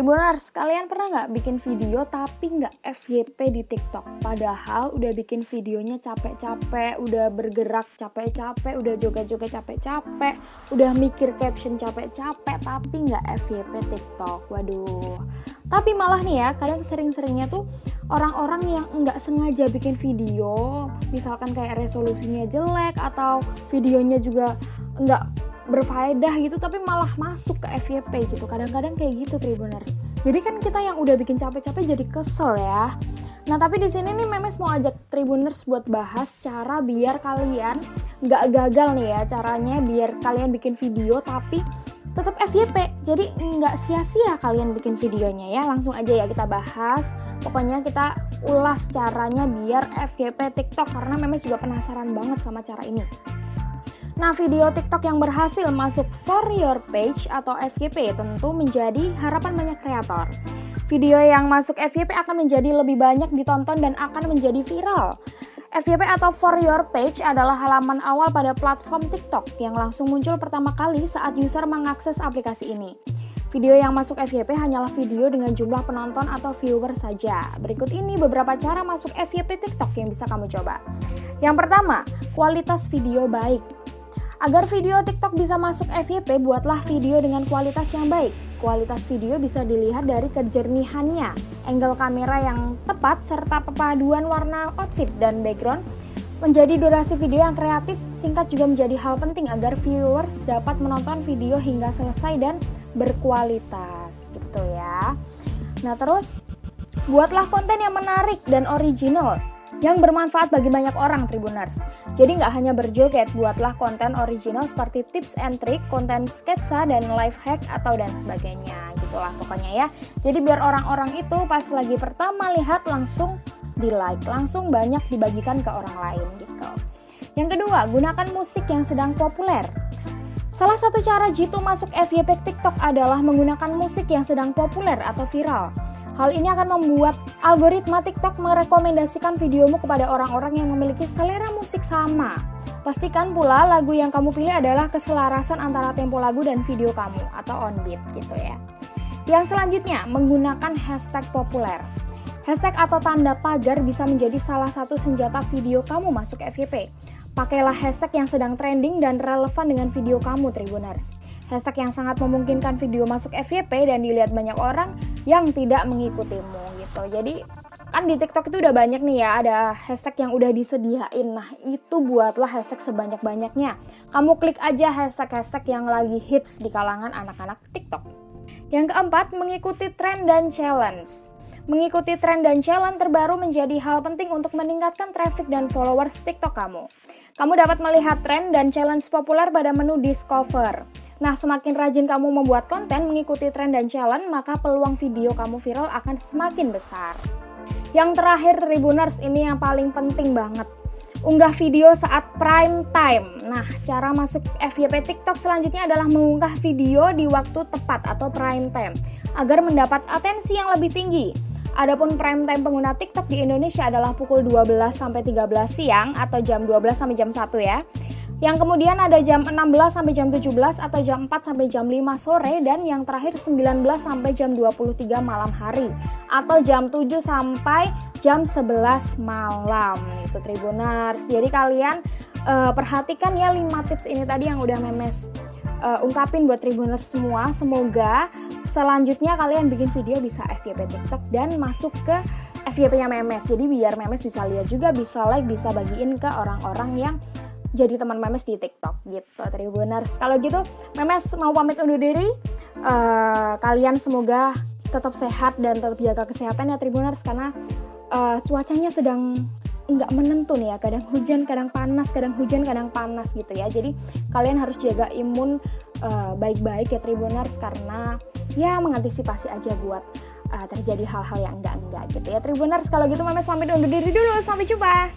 Tribuners, kalian pernah nggak bikin video tapi nggak FYP di TikTok? Padahal udah bikin videonya capek-capek, udah bergerak capek-capek, udah joget-joget capek-capek, udah mikir caption capek-capek, tapi nggak FYP TikTok. Waduh. Tapi malah nih ya, kadang sering-seringnya tuh orang-orang yang nggak sengaja bikin video, misalkan kayak resolusinya jelek atau videonya juga nggak berfaedah gitu tapi malah masuk ke FYP gitu. Kadang-kadang kayak gitu Tribuners. Jadi kan kita yang udah bikin capek-capek jadi kesel ya. Nah tapi di sini nih Memes mau ajak Tribuners buat bahas cara biar kalian nggak gagal nih ya caranya biar kalian bikin video tapi tetap FYP jadi nggak sia-sia kalian bikin videonya ya langsung aja ya kita bahas. Pokoknya kita ulas caranya biar FYP TikTok karena Memes juga penasaran banget sama cara ini Nah, video TikTok yang berhasil masuk For Your Page atau FYP tentu menjadi harapan banyak kreator. Video yang masuk FYP akan menjadi lebih banyak ditonton dan akan menjadi viral. FYP atau For Your Page adalah halaman awal pada platform TikTok yang langsung muncul pertama kali saat user mengakses aplikasi ini. Video yang masuk FYP hanyalah video dengan jumlah penonton atau viewer saja. Berikut ini beberapa cara masuk FYP TikTok yang bisa kamu coba. Yang pertama, kualitas video baik. Agar video TikTok bisa masuk FYP, buatlah video dengan kualitas yang baik. Kualitas video bisa dilihat dari kejernihannya, angle kamera yang tepat, serta perpaduan warna outfit dan background menjadi durasi video yang kreatif, singkat juga menjadi hal penting agar viewers dapat menonton video hingga selesai dan berkualitas gitu ya. Nah terus buatlah konten yang menarik dan original yang bermanfaat bagi banyak orang Tribuners. Jadi nggak hanya berjoget, buatlah konten original seperti tips and trick, konten sketsa, dan life hack atau dan sebagainya. Gitulah pokoknya ya. Jadi biar orang-orang itu pas lagi pertama lihat langsung di like, langsung banyak dibagikan ke orang lain gitu. Yang kedua, gunakan musik yang sedang populer. Salah satu cara jitu masuk FYP TikTok adalah menggunakan musik yang sedang populer atau viral. Hal ini akan membuat algoritma TikTok merekomendasikan videomu kepada orang-orang yang memiliki selera musik sama. Pastikan pula lagu yang kamu pilih adalah keselarasan antara tempo lagu dan video kamu atau on beat gitu ya. Yang selanjutnya, menggunakan hashtag populer. Hashtag atau tanda pagar bisa menjadi salah satu senjata video kamu masuk FYP. Pakailah hashtag yang sedang trending dan relevan dengan video kamu, Tribuners. Hashtag yang sangat memungkinkan video masuk FYP dan dilihat banyak orang yang tidak mengikutimu gitu. Jadi kan di TikTok itu udah banyak nih ya ada hashtag yang udah disediain. Nah itu buatlah hashtag sebanyak-banyaknya. Kamu klik aja hashtag-hashtag yang lagi hits di kalangan anak-anak TikTok. Yang keempat, mengikuti tren dan challenge. Mengikuti tren dan challenge terbaru menjadi hal penting untuk meningkatkan traffic dan followers TikTok kamu. Kamu dapat melihat tren dan challenge populer pada menu Discover. Nah, semakin rajin kamu membuat konten mengikuti tren dan challenge, maka peluang video kamu viral akan semakin besar. Yang terakhir, Tribuners, ini yang paling penting banget. Unggah video saat prime time. Nah, cara masuk FYP TikTok selanjutnya adalah mengunggah video di waktu tepat atau prime time agar mendapat atensi yang lebih tinggi. Adapun prime time pengguna TikTok di Indonesia adalah pukul 12 sampai 13 siang atau jam 12 sampai jam 1 ya. Yang kemudian ada jam 16 sampai jam 17 atau jam 4 sampai jam 5 sore dan yang terakhir 19 sampai jam 23 malam hari atau jam 7 sampai jam 11 malam itu Tribunars. Jadi kalian uh, perhatikan ya 5 tips ini tadi yang udah Memes uh, ungkapin buat Tribuners semua. Semoga selanjutnya kalian bikin video bisa FYP TikTok dan masuk ke FYP-nya Memes. Jadi biar Memes bisa lihat juga, bisa like, bisa bagiin ke orang-orang yang jadi teman Memes di TikTok gitu Tribuners. Kalau gitu Memes mau pamit undur diri. Uh, kalian semoga tetap sehat dan tetap jaga kesehatan ya Tribuners karena uh, cuacanya sedang nggak menentu nih ya. Kadang hujan kadang panas kadang hujan kadang panas gitu ya. Jadi kalian harus jaga imun uh, baik-baik ya Tribuners karena ya mengantisipasi aja buat uh, terjadi hal-hal yang enggak-enggak gitu ya. Tribuners kalau gitu Memes pamit undur diri dulu. Sampai jumpa